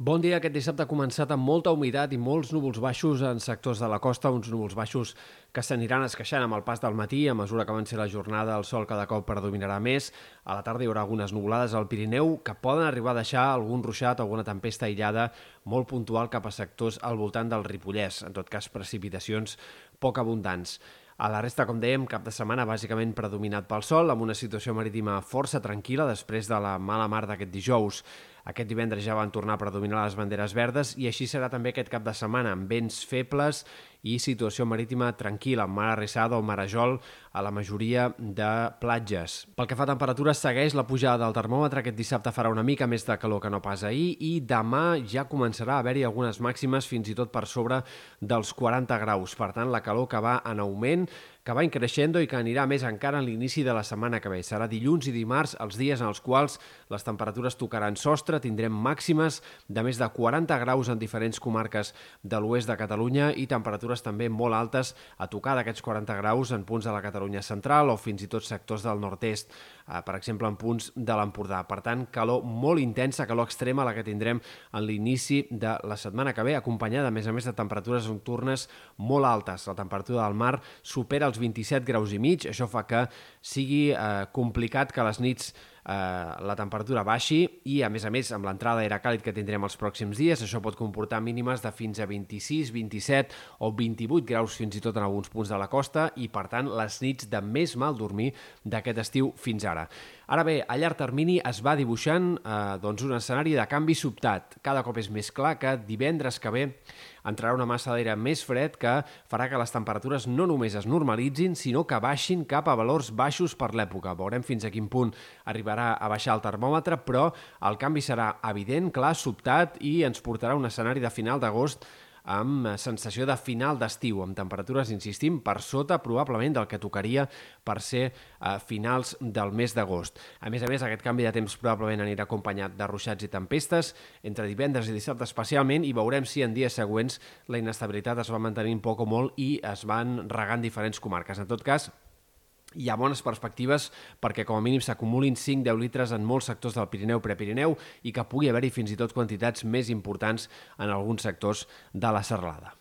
Bon dia. Aquest dissabte ha començat amb molta humitat i molts núvols baixos en sectors de la costa, uns núvols baixos que s'aniran esqueixant amb el pas del matí. A mesura que avanci la jornada, el sol cada cop predominarà més. A la tarda hi haurà algunes nuvolades al Pirineu que poden arribar a deixar algun ruixat o alguna tempesta aïllada molt puntual cap a sectors al voltant del Ripollès. En tot cas, precipitacions poc abundants. A la resta, com dèiem, cap de setmana bàsicament predominat pel sol, amb una situació marítima força tranquil·la després de la mala mar d'aquest dijous. Aquest divendres ja van tornar a predominar les banderes verdes i així serà també aquest cap de setmana, amb vents febles i situació marítima tranquil·la, amb mar arrissada o marajol a la majoria de platges. Pel que fa a temperatures, segueix la pujada del termòmetre. Aquest dissabte farà una mica més de calor que no pas ahir i demà ja començarà a haver-hi algunes màximes fins i tot per sobre dels 40 graus. Per tant, la calor que va en augment que va increixent i que anirà més encara en l'inici de la setmana que ve. Serà dilluns i dimarts els dies en els quals les temperatures tocaran sostre, tindrem màximes de més de 40 graus en diferents comarques de l'oest de Catalunya i temperatures també molt altes a tocar d'aquests 40 graus en punts de la Catalunya central o fins i tot sectors del nord-est, eh, per exemple en punts de l'Empordà. Per tant, calor molt intensa, calor extrema la que tindrem en l'inici de la setmana que ve, acompanyada a més a més de temperatures nocturnes molt altes. La temperatura del mar supera els 27 graus i mig. Això fa que sigui eh, complicat que les nits eh, la temperatura baixi i, a més a més, amb l'entrada d'aire càlid que tindrem els pròxims dies, això pot comportar mínimes de fins a 26, 27 o 28 graus fins i tot en alguns punts de la costa i, per tant, les nits de més mal dormir d'aquest estiu fins ara. Ara bé, a llarg termini es va dibuixant eh, doncs un escenari de canvi sobtat. Cada cop és més clar que divendres que ve entrarà una massa d'aire més fred que farà que les temperatures no només es normalitzin, sinó que baixin cap a valors baixos per l'època. Veurem fins a quin punt arribarà a baixar el termòmetre, però el canvi serà evident, clar, sobtat i ens portarà un escenari de final d'agost amb sensació de final d'estiu, amb temperatures, insistim, per sota probablement del que tocaria per ser a finals del mes d'agost. A més a més, aquest canvi de temps probablement anirà acompanyat de ruixats i tempestes entre divendres i dissabte especialment i veurem si en dies següents la inestabilitat es va mantenint poc o molt i es van regant diferents comarques. En tot cas, hi ha bones perspectives perquè com a mínim s'acumulin 5-10 litres en molts sectors del Pirineu-Prepirineu i que pugui haver-hi fins i tot quantitats més importants en alguns sectors de la serralada.